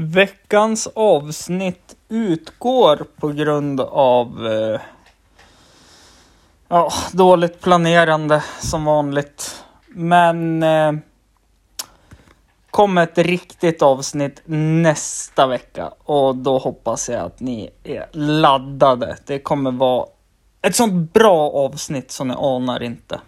Veckans avsnitt utgår på grund av eh, ja, dåligt planerande som vanligt. Men eh, kommer ett riktigt avsnitt nästa vecka och då hoppas jag att ni är laddade. Det kommer vara ett sånt bra avsnitt som ni anar inte.